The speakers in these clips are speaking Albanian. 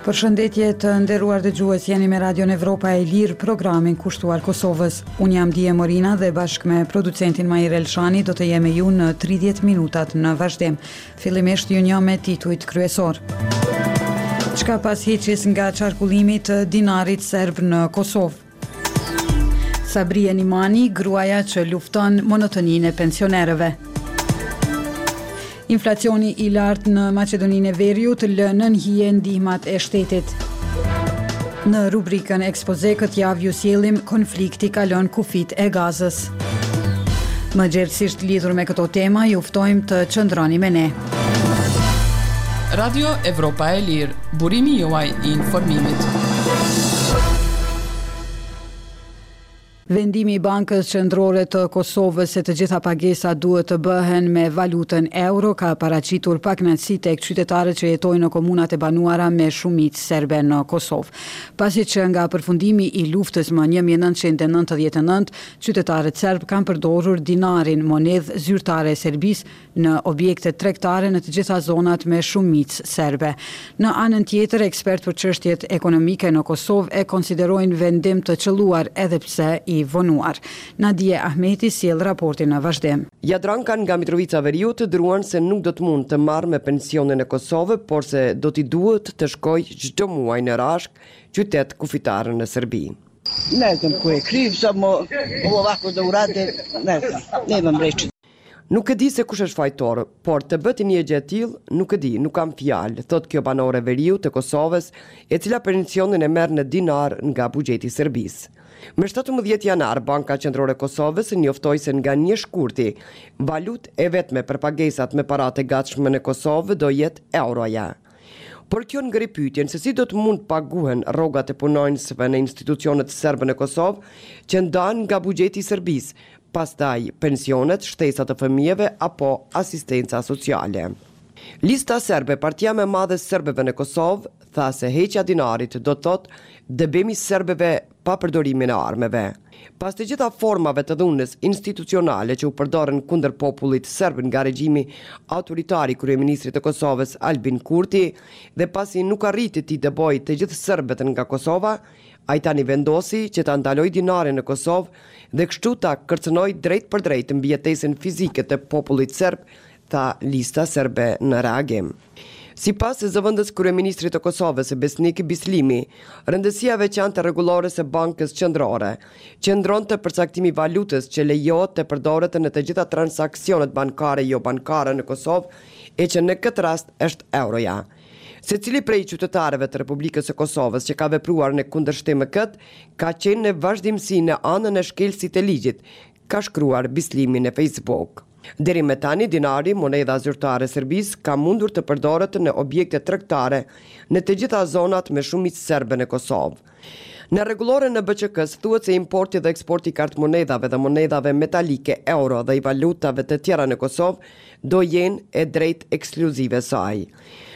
Përshëndetje të nderuar dëgjues, jeni me Radio Evropa e Lirë, programin kushtuar Kosovës. Unë jam Die Morina dhe bashkë me producentin Mahir Elshani do të jem me ju në 30 minutat në vazhdim. Fillimisht ju njoh me titujt kryesorë. Çka pas heqjes nga qarkullimi të dinarit serb në Kosovë? Sabrije Nimani, gruaja që lufton monotoninë e pensionerëve. Inflacioni i lartë në Maqedoninë e Veriut lë nën hije ndihmat e shtetit. Në rubrikën Ekspoze këtë javë ju sjellim konflikti kalon kufijtë e Gazës. Më gjerësisht lidhur me këto tema, ju ftojmë të qëndroni me ne. Radio Evropa e Lirë, burimi juaj i informimit. Vendimi i Bankës Qendrore të Kosovës se të gjitha pagesat duhet të bëhen me valutën euro ka paraqitur pakënaqësi tek qytetarët që jetojnë në komunat e banuara me shumicë serbe në Kosovë. Pasi që nga përfundimi i luftës më 1999, qytetarët serbë kanë përdorur dinarin, monedhë zyrtare e Serbisë, në objektet tregtare në të gjitha zonat me shumicë serbe. Në anën tjetër, ekspertët për çështjet ekonomike në Kosovë e konsiderojnë vendim të qëlluar edhe pse i vonuar. Nadie Ahmeti sjell raportin në vazhdim. Jadranka nga Mitrovica e Veriut druan se nuk do të mund të marrë më pensionin në Kosovë, por se do t'i duhet të shkojë çdo muaj në Rashkë, qytet kufitar në Serbi. Nuk e di se kush është fajtor, por të bëhet një gjë e tillë, nuk e di, nuk kam fjalë, thotë kjo banore e veriut të Kosovës, e cila pensionin e merr në dinarë nga buxheti i Serbisë. Më shtatëmbëdhjetë janar Banka Qendrore e Kosovës njoftoi se nga një shkurti, valutë e vetme për pagesat me paratë e gatshme në Kosovë do jetë euroja. Por kjo ngre pyetjen se si do të mund të paguhen rrogat e punonjësve në institucionet serbe në Kosovë, që ndahen nga buxheti i Serbisë, pastaj pensionet, shtesat e fëmijëve apo asistenca sociale. Lista Serbe, partia më e madhe e serbëve në Kosovë, tha se heqja e dinarit do të thotë dëbim i serbëve pa përdorimin e armëve. Pas të gjitha formave të dhunës institucionale që u përdorën kundër popullit serb nga regjimi autoritar i kryeministrit të Kosovës, Albin Kurti, dhe pasi nuk arriti t'i dëbojë të gjithë serbët nga Kosova, ai tani vendosi që ta ndalojë dinarin në Kosovë dhe kështu ta kërcënojë drejtpërdrejt mbijetesën fizike të popullit serb tha Lista Serbe në reagim. Sipas zëvendës kryeministrit të Kosovës, Besnik Bislimi, rëndësia e veçantë e rregullores së Bankës Qendrore, qëndron te përcaktimi i valutës që lejohet të përdoret në të gjitha transaksionet bankare e jobankare në Kosovë e që në këtë rast është euroja. Secili prej qytetarëve të Republikës së Kosovës që ka vepruar në kundërshtim me këtë, ka qenë në vazhdimësi në anën e shkelësit të ligjit, ka shkruar Bislimi në Facebook. Deri më tani dinari, monedha zyrtare e Serbisë, ka mundur të përdoret në objekte tregtare në të gjitha zonat me shumicë serbe në Kosovë. Në rregulloren e BQK-së thuhet se importi dhe eksporti i kartëmonedhave dhe monedhave metalike euro dhe i valutave të tjera në Kosovë do jenë e drejtë ekskluzive e saj.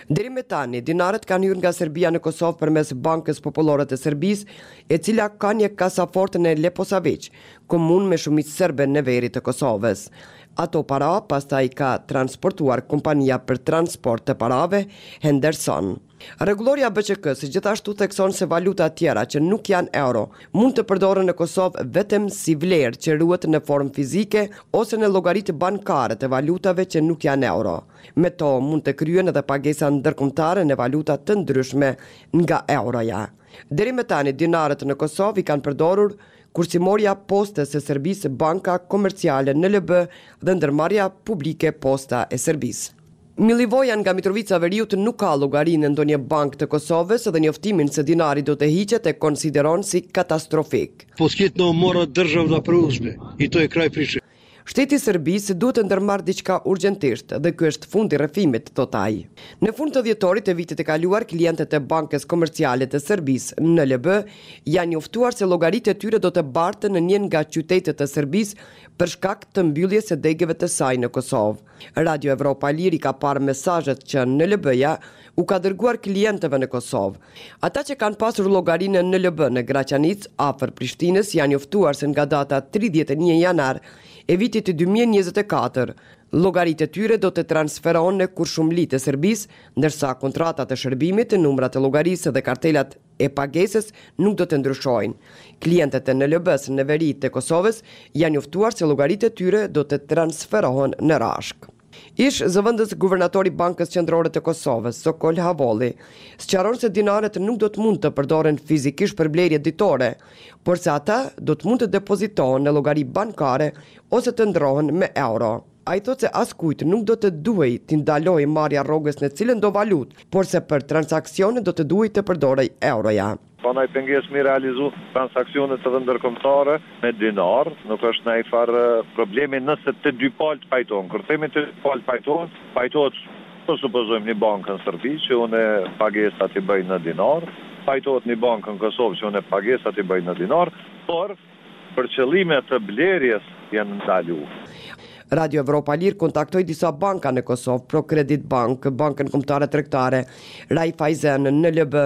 Deri më tani, dinarët kanë hyrë nga Serbia në Kosovë përmes Bankës Popullore të Serbisë, e cila ka një kasafortë në Leposaviq, komunë me shumicë serbe në veri të Kosovës. Ato para pastaj i ka transportuar kompania për transport të parave Henderson. Rregullorja e BQK-së gjithashtu thekson se valutat tjera që nuk janë euro mund të përdoren në Kosovë vetëm si vlerë që ruhet në formë fizike ose në llogaritë bankare të valutave që nuk janë euro. Me to mund të kryhen edhe pagesa ndërkombëtare në valuta të ndryshme nga euroja. Deri më tani dinarët në Kosovë i kanë përdorur Kursimorja e Postës së Serbisë Banka Komerciale NLB dhe Ndërmarrja Publike Posta e Serbisë. Milivoja nga Mitrovica e Veriut nuk ka llogari në ndonjë bankë të Kosovës dhe njoftimin se dinari do të hiqet e konsideron si katastrofik. Pod hitno mora država da preduzme i to je kraj priče. Shteti i Serbisë duhet të ndërmarrë diçka urgjentisht dhe ky është fundi i rrëfimit, thotë ai. Në fund të dhjetorit të vitit të kaluar klientët e Bankës Komerciale të Serbisë, NLB, janë njoftuar se llogaritë e tyre do të barten në një nga qytetet e Serbisë për shkak të mbylljes së degëve të saj në Kosovë. Radio Evropa e Lirë i ka parë mesazhet që NLB-ja u ka dërguar klientëve në Kosovë. Ata që kanë pasur llogari në NLB në Graçanicë, afër Prishtinës, janë njoftuar se nga data tridhjetë e një janar e vitit dy mijë e njëzet e katër, llogaritë e tyre do të transferohen në Kurshumli të Serbisë, ndërsa kontratat e shërbimit, numrat e llogarisë dhe kartelat, e pagesës nuk do të ndryshojnë. Klientët e NLB-së në veri të Kosovës janë njoftuar se llogaritë e tyre do të transferohen në Rashkë. Ish zëvendës guvernatori i Bankës Qendrore të Kosovës, Sokol Havolli, sqaron se dinarët nuk do të mund të përdoren fizikisht për blerje ditore, por se ata do të mund të depozitohen në llogari bankare ose të ndërrohen me euro. Ai thotë se askujt nuk do të duhej t'i ndalohej marrja e rrogës në cilëndo valutë, por se për transaksione do të duhej të përdoret euroja. Pa naj pengesë mi realizu transaksionet edhe ndërkombëtare me dinar, nuk është najfarë problemi nëse të dy palët pajtohen. Kur themi të dy palët pajtohen, pajtohet, po supozojmë një bankë në Serbi që unë pagesat i bëj në dinar, pajtohet një bankë n'Kosovë që unë pagesat i bëj në dinar, por për qëllime të blerjes janë ndalu. Radio Evropa e Lirë kontaktoi disa banka në Kosovë, Procredit Bank, Bankën Kombëtare Tregtare, Raiffeisen, NLB,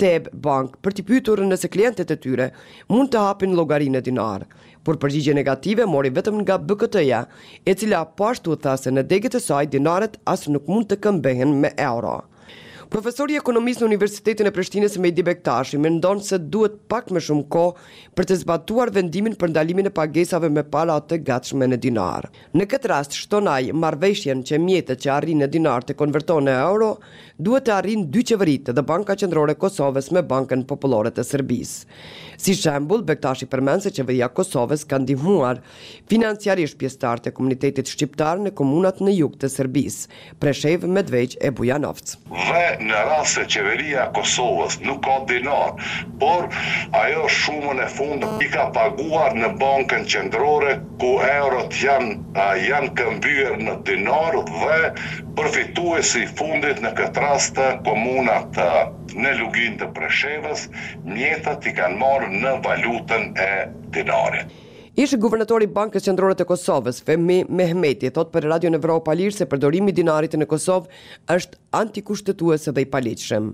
TEB Bank, për t'i pyetur nëse klientët e tyre mund të hapin llogari në dinarë, por përgjigje negative mori vetëm nga BKT-ja, e cila po ashtu tha se në degët e saj dinarët as nuk mund të këmbehen me euro. Profesori i ekonomisë në Universitetin e Prishtinës Mejdi Bektashi mendon se duhet pak më shumë kohë për të zbatuar vendimin për ndalimin e pagesave me para të gatshme në dinar. Në këtë rast, shton ai, marrëveshjen që mjetet që arrijnë në dinar të konvertohen në euro, duhet ta arrijnë dy qeveritë dhe Banka Qendrore e Kosovës me Bankën Popullore të Serbisë. Si shembull, Bektashi përmend se Qeveria e Kosovës ka ndihmuar financiarisht pjesëtarët e komunitetit shqiptar në komunat në jug të Serbisë, Preshevë, Medvegjë e Bujanovc. Dhe në rast se Qeveria e Kosovës nuk ka dinar, por ajo shumën e fondit i ka paguar në Bankën Qendrore ku eurot janë janë këmbyer në dinarë dhe përfituesi i fundit në këtë rast, komunat në Luginë të Preshevës, mjetet i kanë marrë në valutën e dinarit. Ish-guvernatori i Bankës Qendrore të Kosovës, Fehmi Mehmeti thotë për Radion Evropa e Lirë se përdorimi i dinarit në Kosovë është antikushtetues dhe i paligjshëm.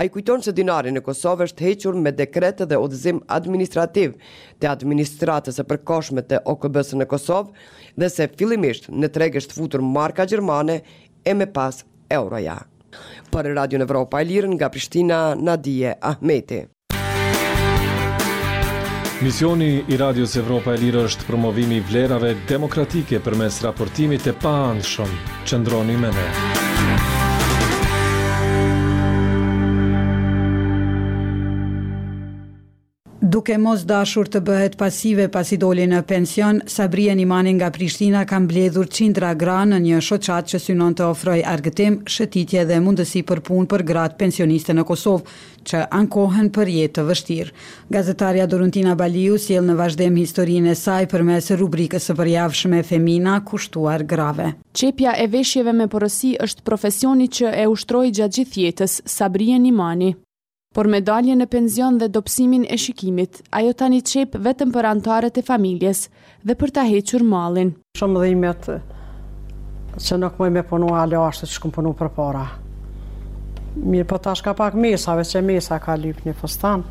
Ai kujton se dinari në Kosovë është hequr me dekret dhe udhëzim administrativ të Administratës së Përkohshme të OKB-së në Kosovë dhe se fillimisht në treg është futur marka gjermane e më pas euroja. Për Radion Evropa e Lirë nga Prishtina, Nadije Ahmeti. Misioni i Radios Evropa e Lirë është promovimi i vlerave demokratike përmes raportimit të paanshëm. Qëndroni me ne. Duke mos dashur të bëhet pasive pasi doli në pension, Sabrije Nimani nga Prishtina ka mbledhur qindra gra në një shoqatë që synon të ofrojë argëtim, shëtitje dhe mundësi për punë për gratë pensioniste në Kosovë, që ankohen për jetë të vështirë. Gazetarja Doruntina Baliu sjell në vazhdim historinë e saj përmes rubrikës së përjavshme Femina, kushtuar grave. Qepja e veshjeve me porosi është profesioni që e ushtroi gjatë gjithë jetës, Sabrije Nimani. Por me daljen në pension dhe dobësimin e shikimit, ajo tani qep vetëm për anëtarët e familjes. dhe për ta hequr mallin. Shumë m'dhimet që nuk moj me punu ala ashtu qysh kum punu përpara. Mirë po tash ka pak mesave, që mesa ka lyp një fustan,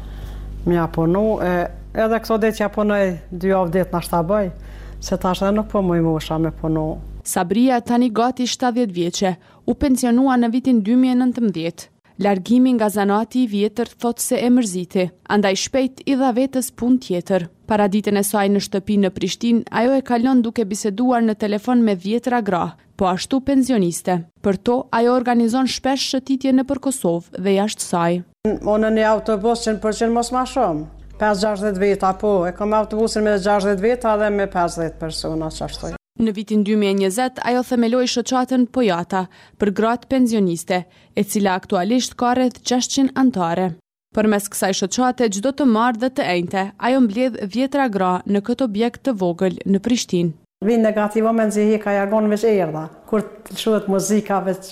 me ja punu, e, edhe këto dit ja punoj, dy javë ditë nashta boj, se tash edhe nuk po moj mosha me punu. Sabria, tani gati 70 vjeçe, u pensionua në vitin 2019. Largimi nga zanati i vjetër thotë se e mërziti, andaj shpejt i dha vetes punë tjetër. Paraditen e saj në shtëpi në Prishtinë, ajo e kalon duke biseduar në telefon me dhjetëra gra, po ashtu pensioniste. Për to, ajo organizon shpesh shëtitje nëpër Kosovë dhe jashtë saj. Unë në një autobus që nëpër qytete mos ma shumë, pesë gjashtëdhjetë veta, po, e kam autobusin me gjashtëdhjetë veta dhe me pesëdhjetë persona, qashtu. Në vitin dy mijë e njëzet, ajo themeloi shoqatën Pojata, për gratë pensioniste, e cila aktualisht ka rreth gjashtëqind anëtare. Përmes kësaj shoqate çdo të martë dhe të enjte, ajo mbledh dhjetëra gra në këtë objekt të vogël në Prishtinë. Vin negativ o me nxehje ka, jargon veç erdha kur lshohet muzika veç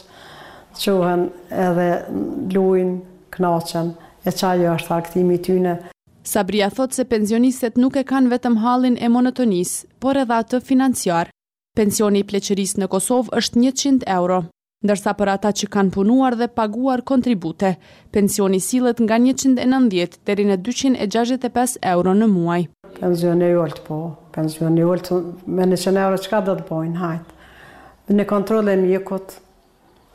çohen edhe lujn knaqen e qajo është argëtimi i tyne. Sabrija thotë se pensionistet nuk e kanë vetëm hallin e monotonisë, por edhe atë financiar. Pensioni i pleqërisë në Kosovë është njëqind euro. ndërsa për ata që kanë punuar dhe paguar kontribute, pensioni sillet nga njëqind e nëntëdhjetë deri në dyqind e gjashtëdhjetë e pesë euro në muaj. Pensioni i ulët po, pensioni i ulët me njëqind euro çka do të bojnë, hajt. Një kontroll e mjekut,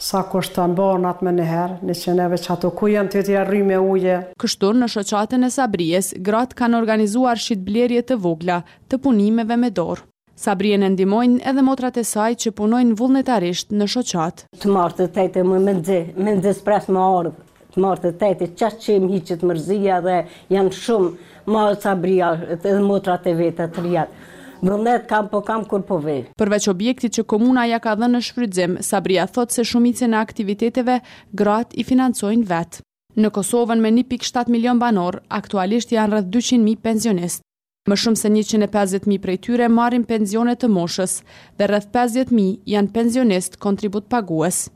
sa kushton, bëhen atë menjëherë, njëqind euro veç ato, ku janë tjerat rrymë uje. Kështu, në shoqatën e Sabrijes, gratë kanë organizuar shitblerje të vogla, të punimeve me dorë. Sabrijen e ndihmojnë edhe motrat e saj që punojnë vullnetarisht në shoqatë. Të martë e t'ejte memzi, memzi ç'pres me ardhë, të martë e t'ejte qaq që m'hiqet mërzia dhe janë shumë, ma o Sabrija edhe motrat e veta të trijat, vullnet kam po kam kur po vi. Përveç objektit që komuna ia ka dhënë në shfrytëzim, Sabrija thotë se shumicën e aktiviteteve gratë i financojnë vetë. Në Kosovën me një pikë shtatë milionë banorë, aktualisht janë rreth dyqind mijë pensionistë. Më shumë se njëqind e pesëdhjetë mijë prej tyre marrin pensione të moshës dhe rreth pesëdhjetë mijë janë pensionistë kontributpagues.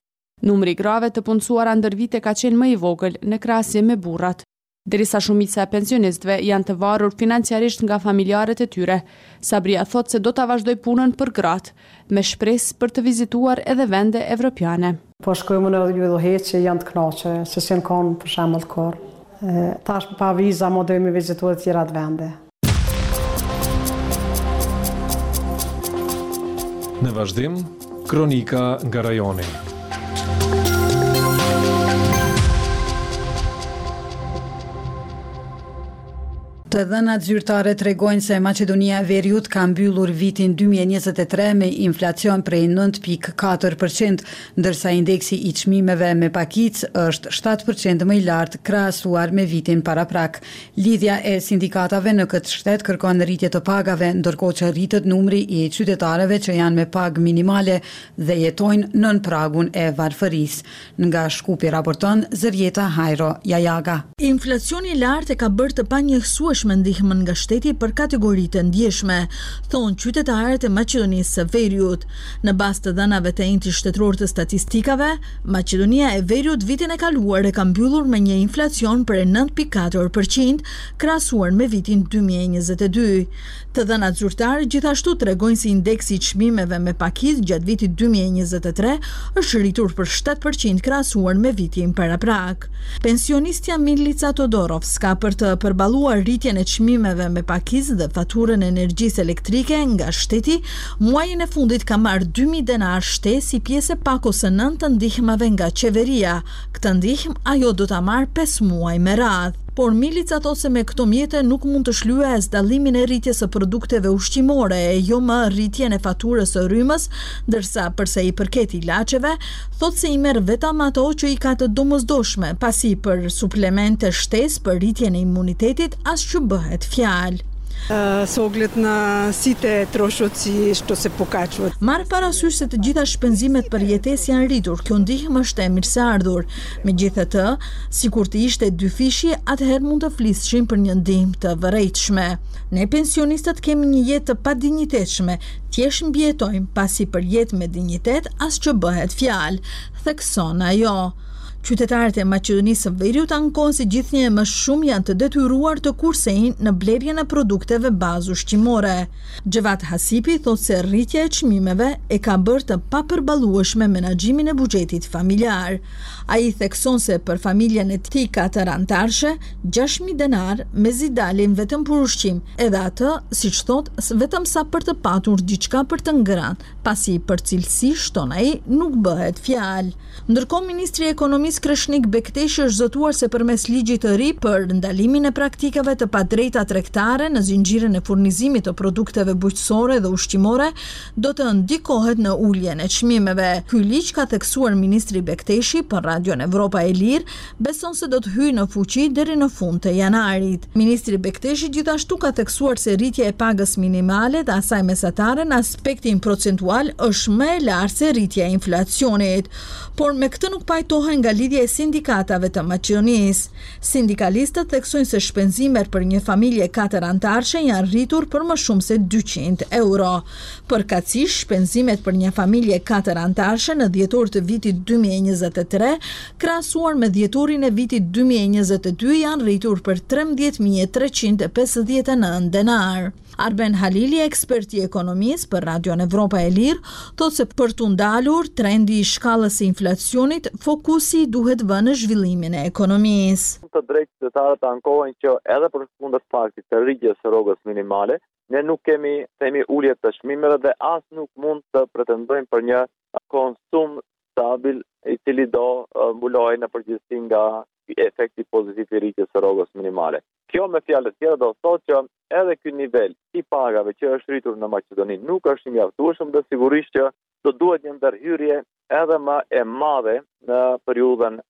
Numri i grave të punësuara ndër vite ka qenë më i vogël në krahasim me burrat. Derisa shumica e pensionistëve janë të varur financiarisht nga familjarët e tyre, Sabria thotë se do ta vazhdojë punën për gratë, me shpresë për të vizituar edhe vende evropiane. Po shkojmë n'udhë edhe që janë të kënaqe, që s'janë konë për shembull kurrë. Tash pa viza ma dojmë me vizitu edhe tjerat vende. Në vazhdim, kronika nga rajoni. Të dhënat zyrtare tregojnë se Maqedonia e Veriut ka mbyllur vitin dy mijë e njëzet e tre me inflacion prej nëntë pikë katër për qind, ndërsa indeksi i çmimeve me pakicë është shtatë për qind më i lartë krahasuar me vitin paraprak. Lidhja e Sindikatave në këtë shtet kërkon rritje të pagave, ndërkohë që rritet numri i qytetarëve që janë me pagë minimale dhe jetojnë nën pragun e varfërisë. Nga Shkupi raporton Zërijeta Hajro Jajaga. Inflacioni i lartë e ka bërë të panjehësueshme ndihmën nga shteti për kategoritë e ndjeshme, thonë qytetarët e Maqedonisë së Veriut. Në bazë të dhënave të Entit Shtetëror të Statistikave, Maqedonia e Veriut vitin e kaluar e ka mbyllur me një inflacion prej nëntë pikë katër për qind krahasuar me vitin dy mijë e njëzet e dy. Të dhënat zyrtare gjithashtu tregojnë se indeksi i çmimeve me pakicë gjatë vitit dy mijë e njëzet e tre është rritur për shtatë për qind krahasuar me vitin paraprak. Pensionistja Milica Todorovska për të përballuar rritjen e çmimeve me pakicë dhe faturën e energjisë elektrike nga shteti, muajin e fundit ka marrë dy mijë denarë shtesë si pjesë e pakos së nëntë të ndihmave nga qeveria. Këtë ndihmë ajo do ta marrë pesë muaj me radhë. Por Milica thotë se me këto mjete nuk mund të shlyejë as dallimin e rritjes së produkteve ushqimore e jo më rritjen e faturës së rrymës, ndërsa për sa i përket ilaçeve, thotë se i merr vetëm ato që i ka të domosdoshme, pasi për suplemente shtesë për rritjen e imunitetit as që bëhet fjalë. So ogled na site troshoci shto se pokaçuvat. Marrë parasysh se të gjitha shpenzimet për jetesë janë rritur, kjo ndihmë është e mirëseardhur. Megjithatë, sikur të ishte dyfishi, atëherë mund të flisshim për një ndihmë të vërejtshme. Ne pensionistët kemi një jetë të padinjitetshme, thjesht mbijetojmë, pasi për jetë me dinjitet as që bëhet fjalë, thekson ajo. Qytetarët e Maqedonisë së Veriut ankohen se gjithnjë e më shumë janë të detyruar të kursejnë në blerjen e produkteve bazë ushqimore. Xhevat Hasipi thotë se rritja e çmimeve e ka bërë të papërballueshme menaxhimin e buxhetit familjar. Ai thekson se për familjen e tij katër anëtarëshe, gjashtë mijë denarë mezi dalin vetëm për ushqim, edhe atë, siç thotë, vetëm sa për të patur diçka për të ngrënë, pasi për cilësi, shton ai, nuk bëhet fjalë. Ndërkohë ministri i Ekonomisë Kreshnik Bekteshi është zotuar se përmes ligjit të ri për ndalimin e praktikave të padrejta tregtare në zinxhirin e furnizimit të produkteve bujqësore dhe ushqimore do të ndikohet në uljen e çmimeve. Ky ligj ka theksuar ministri Bekteshi për Radion Evropa e Lirë beson se do të hyjë në fuqi deri në fund të janarit. Ministri Bekteshi gjithashtu ka theksuar se rritja e pagës minimale dhe asaj mesatare në aspektin procentual është më e lartë se rritja e inflacionit. Por me këtë nuk pajtohen nga Lidhja e Sindikatave të Maqedonisë. Sindikalistët theksojnë se shpenzimet për një familje katër anëtarëshe janë rritur për më shumë se dyqind euro. Përkatësisht, shpenzimet për një familje katër anëtarëshe në dhjetor të vitit dy mijë e njëzet e tre Krahasuar me dhjetorin e vitit dy mijë e njëzet e dy janë rritur për trembëdhjetë mijë e treqind e pesëdhjetë e nëntë denarë. Arben Halili, ekspert i ekonomisë për Radion Evropa e Lirë, thotë se për t'u ndalur trendi i shkallës së inflacionit, fokusi duhet vënë në zhvillimin e ekonomisë. Me të drejtë qytetarët ankohen që edhe përkundër faktit të rritjes së rrogës minimale, ne nuk kemi, themi, ulje të çmimeve dhe as nuk mund të pretendojmë për një konsum stabil i cili do mbulohej në përgjithësi nga efekti pozitiv i rritjes së rrogës minimale. Kjo me fjalë të tjera do të thotë që edhe ky nivel i pagave që është rritur në Maqedoni nuk është i mjaftueshëm dhe sigurisht që do duhet një ndërhyrje edhe më e madhe në periudhën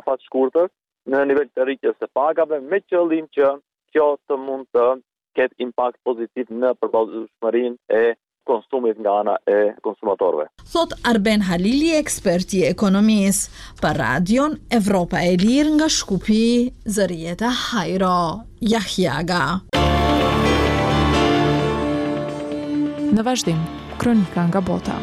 afatshkurtër në nivel të rritjes së pagave me qëllim që kjo të mund të ketë impakt pozitiv në përballueshmërinë e konsumit nga ana e konsumatorëve. Thotë Arben Halili, ekspert i ekonomisë, për Radion Evropa e Lirë nga Shkupi, Zërijeta Hajro Jahjaga. Në vazhdim, kronika nga bota.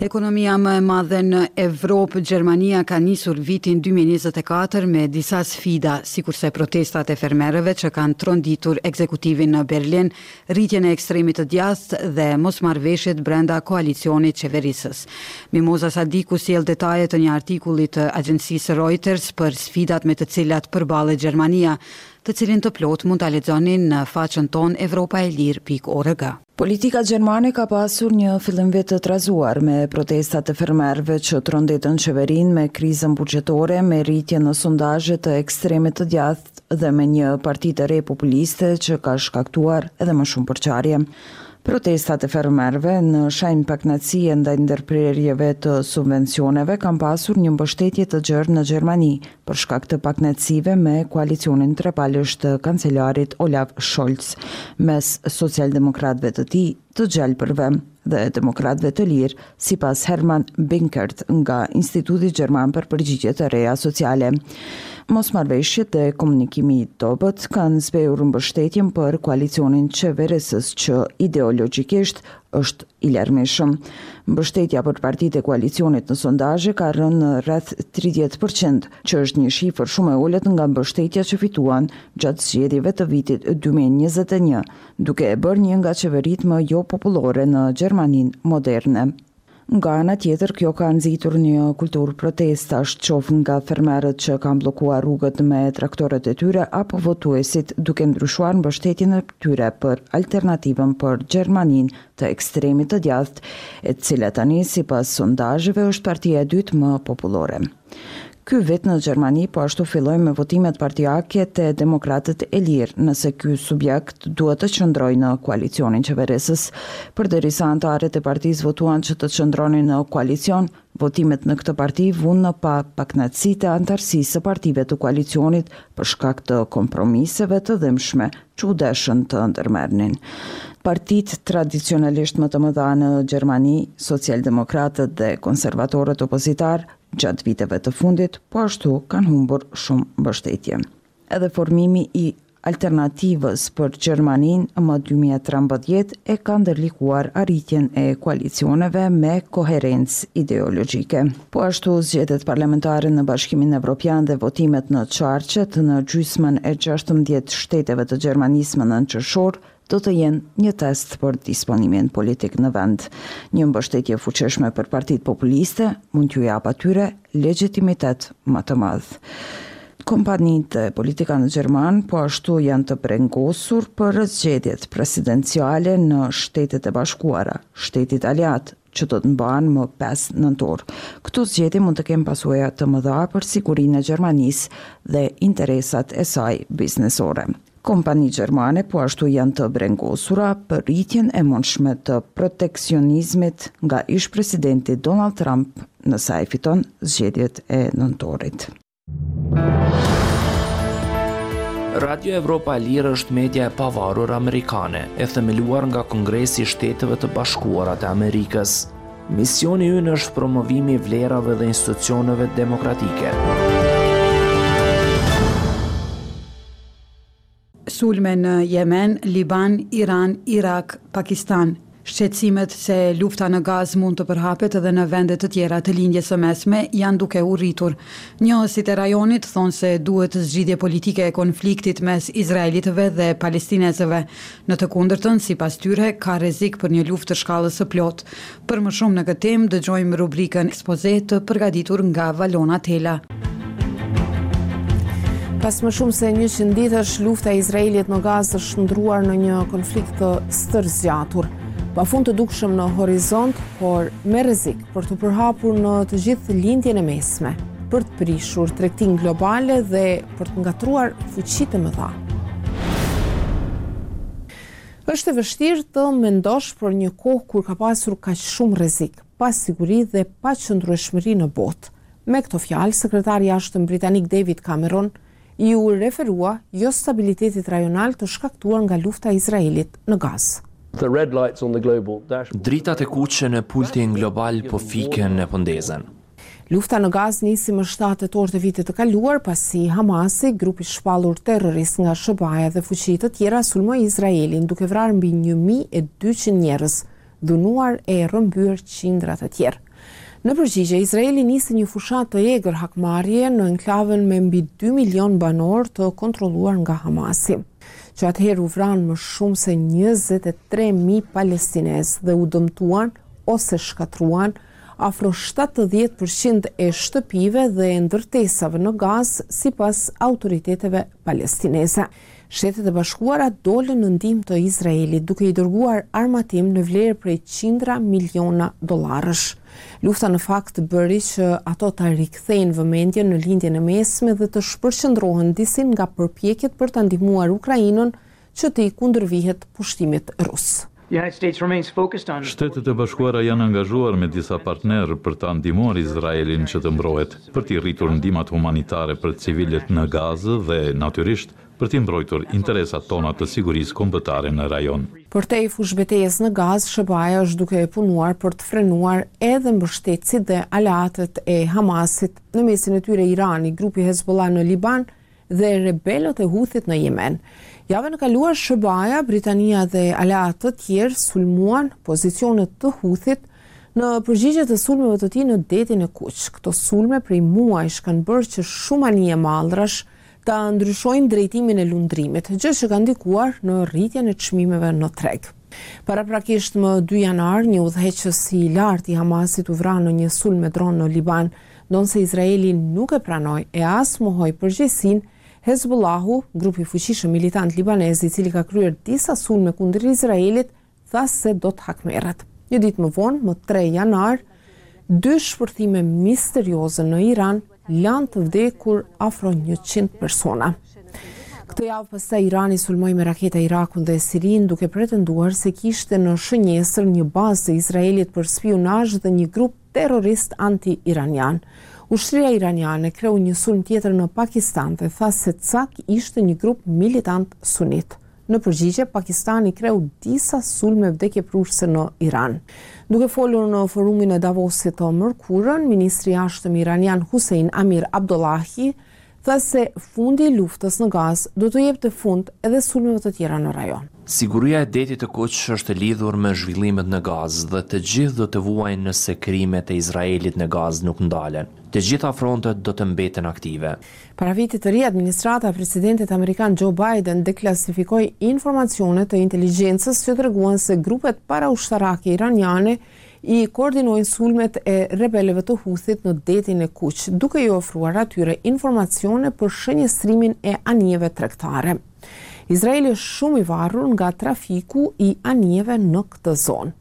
Ekonomia më e madhe në Evropë, Gjermania ka nisur vitin dy mijë e njëzet e katër me disa sfida, sikurse protestat e fermerëve që kanë tronditur ekzekutivin në Berlin, rritjen e ekstremit të djathtë dhe mosmarrëveshjet brenda koalicionit qeverisës. Mimoza Sadiku sjell detajet e një artikulli të agjencisë Reuters për sfidat me të cilat përballet Gjermania, të cilin të plotë mund ta lexoni në faqen tonë evropaelir.org. Politika gjermane ka pasur një fillimvit të trazuar, me protestat e fermerëve që tronditën qeverinë, me krizën buxhetore, me rritjen në sondazhe të ekstremit të djathtë dhe me një parti të re populiste që ka shkaktuar edhe më shumë përçarje. Protestat e fermerëve, në shenjë pakënaqësie ndaj ndërprerjeve të subvencioneve, kanë pasur një mbështetje të gjerë në Gjermani, për shkak të pakënaqësive me koalicionin trepalësh të kancelarit Olaf Scholz mes socialdemokratëve të tij, të gjelbërve dhe demokratëve të lirë, sipas Herman Binkert nga Instituti Gjerman për Përgjigje të Reja Sociale. Mosmarrëveshjet dhe komunikimi i dobët kanë zbehur mbështetjen për koalicionin qeverisës që ideologjikisht është I larmishëm. Mbështetja për partitë e koalicionit në sondazhe ka rënë në rreth tridhjetë për qind, që është një shifër shumë e ulët nga mbështetja që fituan gjatë zgjedhjeve të vitit dy mijë e njëzet e një, duke e bërë një nga qeveritë më jopopullore në Gjermaninë moderne. Nga ana tjetër, kjo ka nxitur një kulturë protestash, qoftë nga fermerët që kanë bllokuar rrugët me traktorët e tyre apo votuesit, duke ndryshuar mbështetjen e tyre për Alternativën për Gjermaninë të ekstremit të djathtë, e cila tani sipas sondazheve është partia e dytë më popullore. Ky vit në Gjermani po ashtu filloi me votimet partiake te Demokratët e Lirë, nëse ky subjekt duhet të qëndrojë në koalicionin qeverisës. Përderisa anëtarët e partisë votuan që të qëndronin në koalicion, Votimet në këtë parti vunë në pah pakënaqësitë e anëtarësisë së partive të koalicionit për shkak të kompromiseve të dhimbshme që u deshën të ndërmerrnin. Partitë tradicionalisht më të mëdha në Gjermani, socialdemokratët dhe konservatorët opozitarë, gjatë viteve të fundit po ashtu kanë humbur shumë mbështetje. Edhe formimi i Alternativës për Gjermaninë më dy mijë e trembëdhjetë e ka ndërlikuar arritjen e koalicioneve me koherencë ideologjike. Po ashtu, zgjedhjet parlamentare në Bashkimin Evropian dhe votimet në qarqet në gjysmën e gjashtëmbëdhjetë shteteve të Gjermanisë më nëntë qershor do të jenë një test për disponimin politik në vend. Një mbështetje e fuqishme për partitë populiste mund t'ju japë atyre legjitimitet më të madh. Kompanitë e politikanët gjermanë po ashtu janë të brengosur për zgjedhjet presidenciale në Shtetet e Bashkuara, shtetit aleat, që do të mbahen më pesë nëntor. Këto zgjedhje mund të kenë pasoja të mëdha për sigurinë e Gjermanisë dhe interesat e saj biznesore. Kompani gjermane po ashtu janë të brengosura për rritjen e mundshme të proteksionizmit nga ish-presidenti Donald Trump nëse ai fiton zgjedhjet e nëntorit. Radio Evropa e Lirë është media e pavarur amerikane, e themeluar nga Kongresi i Shteteve të Bashkuara të Amerikës. Misioni ynë është promovimi i vlerave dhe institucioneve demokratike. Sulme në Jemen, Liban, Iran, Irak, Pakistan, Shqetësimet se lufta në Gazë mund të përhapet edhe në vende të tjera të Lindjes së Mesme janë duke u rritur. Njohësit e rajonit thonë se duhet zgjidhje politike e konfliktit mes izraelitëve dhe palestinezëve. Në të kundërtën, sipas tyre, ka rrezik për një luftë të shkallës së plotë. Për më shumë në këtë temë, dëgjojmë rubrikën Ekspoze të përgatitur nga Valona Tela. Pas më shumë se njëqind ditësh, lufta e Izraelit në Gazë është shndërruar në një konflikt të stërzgjatur. Pa fund të dukshëm në horizont, por me rrezik për t'u përhapur në të gjithë Lindjen e Mesme, për të prishur tregtinë globale dhe për të ngatërruar fuqitë e mëdha. Është e vështirë të mendosh për një kohë kur ka pasur kaq shumë rrezik, pasiguri dhe paqëndrueshmëri në botë. Me këto fjalë, Sekretari i Jashtëm britanik David Cameron iu referua jostabilitetit rajonal të shkaktuar nga lufta e Izraelit në Gazë. Dritat e kuqe në pultin global po fiken e po ndizen. Lufta në Gazë nisi më shtatë tetor të vitit të kaluar, pasi Hamasi, grup i shpallur terrorist nga SHBA-ja dhe fuqi të tjera, sulmoi Izraelin, duke vrarë mbi një mijë e dyqind njerëz, dhunuar e rrëmbyer qindra të tjerë. Në përgjigje, Izraeli nisi një fushatë të egër hakmarrjeje në enklavën me mbi dy milionë banorë të kontrolluar nga Hamasi. Që atëherë u vranë më shumë se njëzet e tre mijë palestinezë dhe u dëmtuan ose shkatërruan afro shtatëdhjetë për qind e shtëpive dhe e ndërtesave në Gazë, sipas autoriteteve palestineze. Shtetet e Bashkuara dolën në ndihmë të Izraelit, duke i dërguar armatim në vlerë prej qindra miliona dollarësh. Lufta në fakt bëri që ato ta rikthejnë vëmendjen në Lindjen e Mesme dhe të shpërqendrohen disi nga përpjekjet për ta ndihmuar Ukrainën që t'i kundërvihet pushtimit rus. Shtetet e Bashkuara janë angazhuar me disa partnerë për ta ndihmuar Izraelin që të mbrohet, për t'i rritur ndihmat humanitare për civilët në Gazë dhe, natyrisht, për t'i mbrojtur interesat tona të sigurisë kombëtare në rajon. Përtej fushëbetejës në Gazë, SHBA-ja është duke punuar për të frenuar edhe mbështetësit dhe aleatët e Hamasit, në mesin e tyre Irani, grupi Hezbollah në Liban, dhe rebelët e Huthit në Jemen. Javën e kaluar SHBA-ja, Britania dhe aleatë të tjerë sulmuan pozicionet të Huthit në përgjigje të sulmeve të tij në Detin e Kuq. Këto sulme prej muajsh kanë bërë që shumë anije mallrash ta ndryshojnë drejtimin e lundrimit, gjë që ka ndikuar në rritjen e çmimeve në treg. Paraprakisht më 2 janar, një udhëheqës i lartë i Hamasit u vra në një sulm me dron në Liban. Ndonëse Izraeli nuk e pranoi e as mohoi përgjegjësinë, Hezbollahu, grup i fuqishëm militant libanez i cili ka kryer disa sulme kundër Izraelit, tha se do të hakmerret. Një ditë më vonë, më tre janar, dy shpërthime misterioze në Iran lanë të vdekur afro njëqind persona. Këtë javë pastaj Irani sulmoi me raketa Irakun dhe Sirinë duke pretenduar se kishte në shënjestër një bazë të Izraelit për spiunazh dhe një grup Terrorist anti-iranian. Ushtria iraniane kreu një sulm tjetër në Pakistan dhe tha se cak ishte një grup militant sunit. Në përgjigje, Pakistani kreu disa sulme vdekjeprurëse në Iran. Duke folur në forumin e Davosit të mërkurën, ministri i jashtëm iranian Hussein Amir Abdollahi tha se fundi i luftës në Gazë do të jepte fund edhe sulmeve të tjera në rajon. Siguria e Detit të Kuq është e lidhur me zhvillimet në Gazë dhe të gjithë do të vuajnë nëse krimet e Izraelit në Gazë nuk ndalen. Të gjitha frontet do të mbeten aktive. Para Vitit të Ri, administrata e presidentit amerikan Joe Biden deklasifikoi informacione të inteligjencës që treguan se grupet paraushtarake iraniane i koordinojnë sulmet e rebelëve të Huthit në Detin e Kuq, duke i ofruar atyre informacione për shënjestrimin e anijeve tregtare. Izraeli është shumë i varur nga trafiku i anijeve në këtë zonë.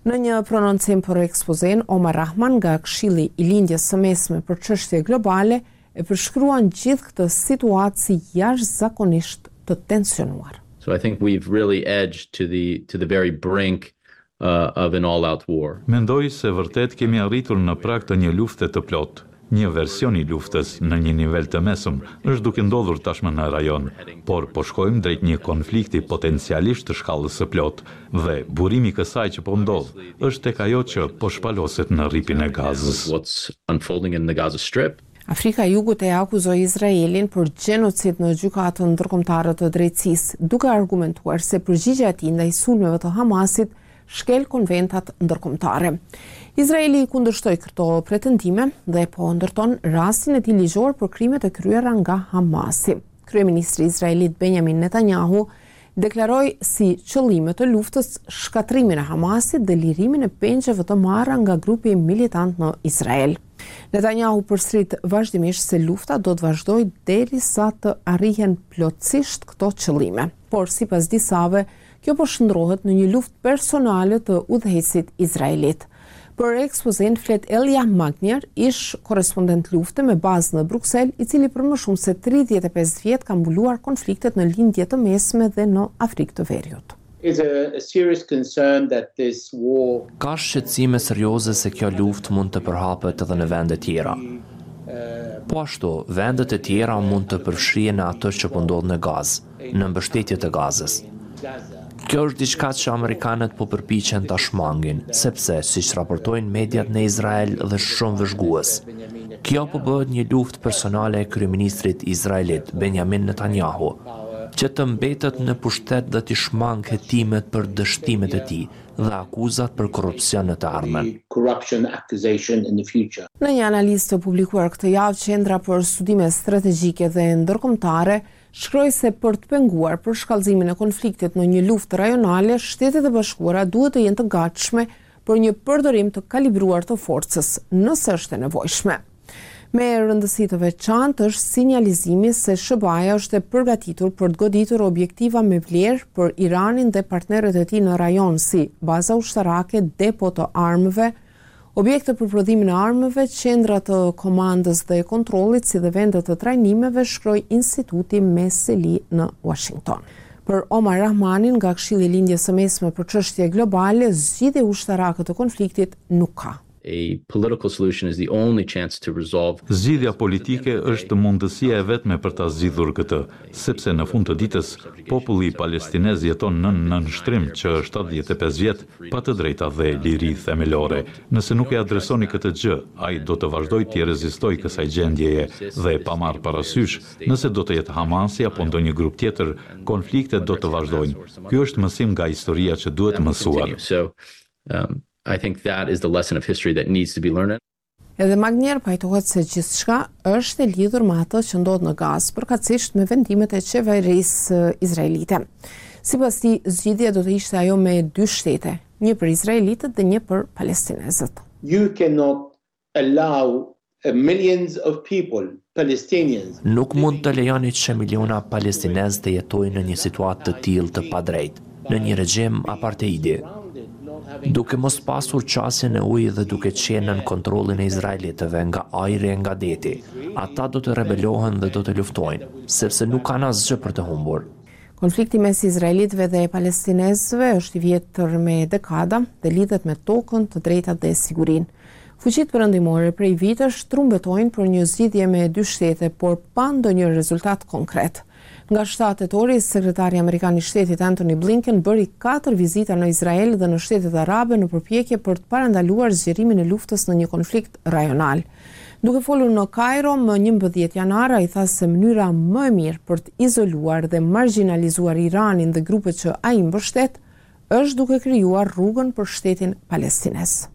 Në një prononcim për Ekspozenë, Omar Rahman nga Këshilli i Lindjes së Mesme për çështje globale e përshkruan gjithë këtë situatë si jashtëzakonisht të tensionuar. So I think we've really edged to the to the very brink of an all-out war. Mendoj se vërtet kemi arritur në prag të një lufte të plotë. Një version i luftës në një nivel të mesëm është duke ndodhur tashmë në rajon, por po shkojmë drejt një konflikti potencialisht të shkallës së plotë dhe burimi i kësaj që po ndodh është tek ajo që po shpaloset në Rripin e Gazës. Afrika e Jugut e akuzoi Izraelin për gjenocid në Gjykatën Ndërkombëtare të Drejtësisë, duke argumentuar se përgjigjja e tij ndaj sulmeve të Hamasit shkel konventat ndërkombëtare. Izraeli i kundërshtoi këto pretendime dhe po ndërton rastin e tij ligjor për krimet e kryera nga Hamasi. Kryeministri izraelit Benjamin Netanyahu deklaroi si qëllime të luftës shkatërrimin e Hamasit dhe lirimin e pengjeve të marra nga grupi militant në Izrael. Netanyahu përsërit vazhdimisht se lufta do të vazhdojë derisa të arrihen plotësisht këto qëllime. por sipas disave, kjo po shndrohet në një luftë personale të udhëheqësit izraelit. Për ekspozenë flet Elijah Magnier, ish korrespondent lufte me bazë në Bruksel, i cili për më shumë se tridhjetë e pesë vjet ka mbuluar konfliktet në Lindje të Mesme dhe në Afrikë të Veriut. Ka shqetësime serioze se kjo luftë mund të përhapet edhe në vende tjera. Po ashtu, vendet e tjera mund të përfshihen në atë që po ndodh në Gazë. në mbështetje të Gazës. Kjo është diçka që amerikanët po përpiqen ta shmangin, sepse, siç raportojnë mediat në Izrael dhe shumë vëzhgues, kjo po bëhet një luftë personale e kryeministrit izraelit Benjamin Netanyahu, që të mbetet në pushtet dhe t'i shmangë hetimet për dështimet e tij dhe akuzat për korrupsion në të ardhmen. Në një analizë të publikuar këtë javë, Qendra për Studime Strategjike dhe Ndërkombëtare, shkroi se për të penguar përshkallëzimin e konfliktit në një luftë rajonale, Shtetet e Bashkuara duhet të jenë të gatshme për një përdorim të kalibruar të forcës, nëse është e nevojshme. Me rëndësi të veçantë është sinjalizimi se SHBA-ja është e përgatitur për të goditur objektiva me vlerë për Iranin dhe partnerët e tij në rajon si baza ushtarake, depo të armëve, Objekte për prodhimin e armëve, qendra të komandës dhe kontrollit si dhe vende të trajnimeve, shkroi instituti me seli në Uashington. Për Omar Rahmanin nga Këshilli i Lindjes së Mesme për Çështje Globale, zgjidhje ushtarake të konfliktit nuk ka. Zgjidhja politike është mundësia e vetme për ta zgjidhur këtë, sepse në fund të ditës populli palestinez jeton nën nënshtrim që shtatëdhjetë e pesë vjet pa të drejta dhe liri themelore. Nëse nuk e adresoni këtë gjë, ai do të vazhdojë t'i rezistojë kësaj gjendjeje dhe pa marrë parasysh nëse do të jetë Hamasi apo ndonjë grup tjetër, konfliktet do të vazhdojnë. Ky është mësim nga historia që duhet mësuar. Edhe Magnier pajtohet se gjithçka është e lidhur me atë që ndodh në Gazë, përkatësisht me vendimet e qeverisë izraelite. Sipas tij, zgjidhja do të ishte ajo me dy shtete, një për izraelitët dhe një për palestinezët. You cannot allow millions of people Palestinians. Nuk mund të lejoni që miliona palestinezë të jetojnë në një situatë të tillë të padrejtë, në një regjim aparteidi, duke mos pasur qasje në ujë dhe duke qenë nën kontrollin e izraelitëve nga ajri e nga deti. Ata do të rebelohen dhe do të luftojnë, sepse nuk kanë asgjë për të humbur. Konflikti mes izraelitëve dhe palestinezëve është i vjetër me dekada dhe lidhet me tokën, të drejtat dhe sigurinë. Fuqitë perëndimore prej vitesh trumbetojnë për një zgjidhje me dy shtete, por pa ndonjë rezultat konkret. Nga shtatë tetori, sekretari amerikan i Shtetit Antony Blinken bëri katër vizita në Izrael dhe në shtetet arabe në përpjekje për të parandaluar zgjerimin e luftës në një konflikt rajonal. Duke folur në Kairo më njëmbëdhjetë janar, ai tha se mënyra më e mirë për të izoluar dhe margjinalizuar Iranin dhe grupet që ai i mbështet është duke krijuar rrugën për shtetin palestinez.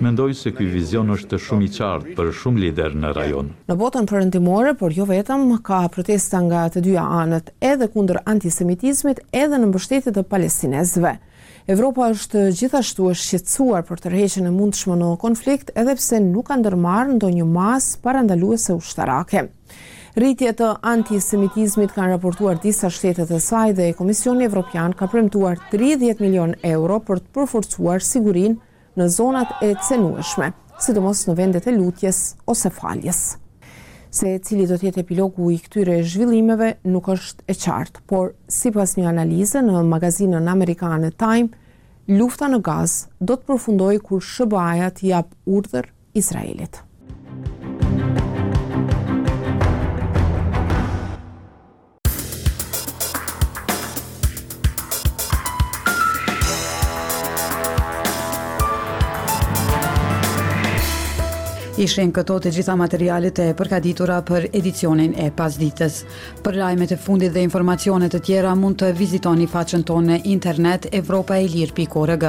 Mendoj se ky vizion është shumë i qartë për shumë liderë në rajon. Në botën perëndimore, por jo vetëm, ka protesta nga të dyja anët, edhe kundër antisemitizmit, edhe në mbështetje të palestinezëve. Evropa është gjithashtu e shqetësuar për tërheqjen e mundshme në konflikt, edhe pse nuk ka ndërmarrë ndonjë masë parandaluese ushtarake. Rritje të antisemitizmit kanë raportuar disa shtete të saj dhe Komisioni Evropian ka premtuar tridhjetë milionë euro për të përforcuar sigurinë në zonat e cenueshme, sidomos në vendet e lutjes ose faljes. Se cili do të jetë epilogu i këtyre zhvillimeve nuk është e qartë, por sipas një analize në magazinën amerikane Time, lufta në Gazë do të përfundojë kur SHBA-ja të japë urdhër Izraelit. Ishin këto të gjitha materialet e përgatitura për edicionin e pasdites. Për lajmet e fundit dhe informacione të tjera mund të vizitoni faqen tonë në internet evropaelire.org.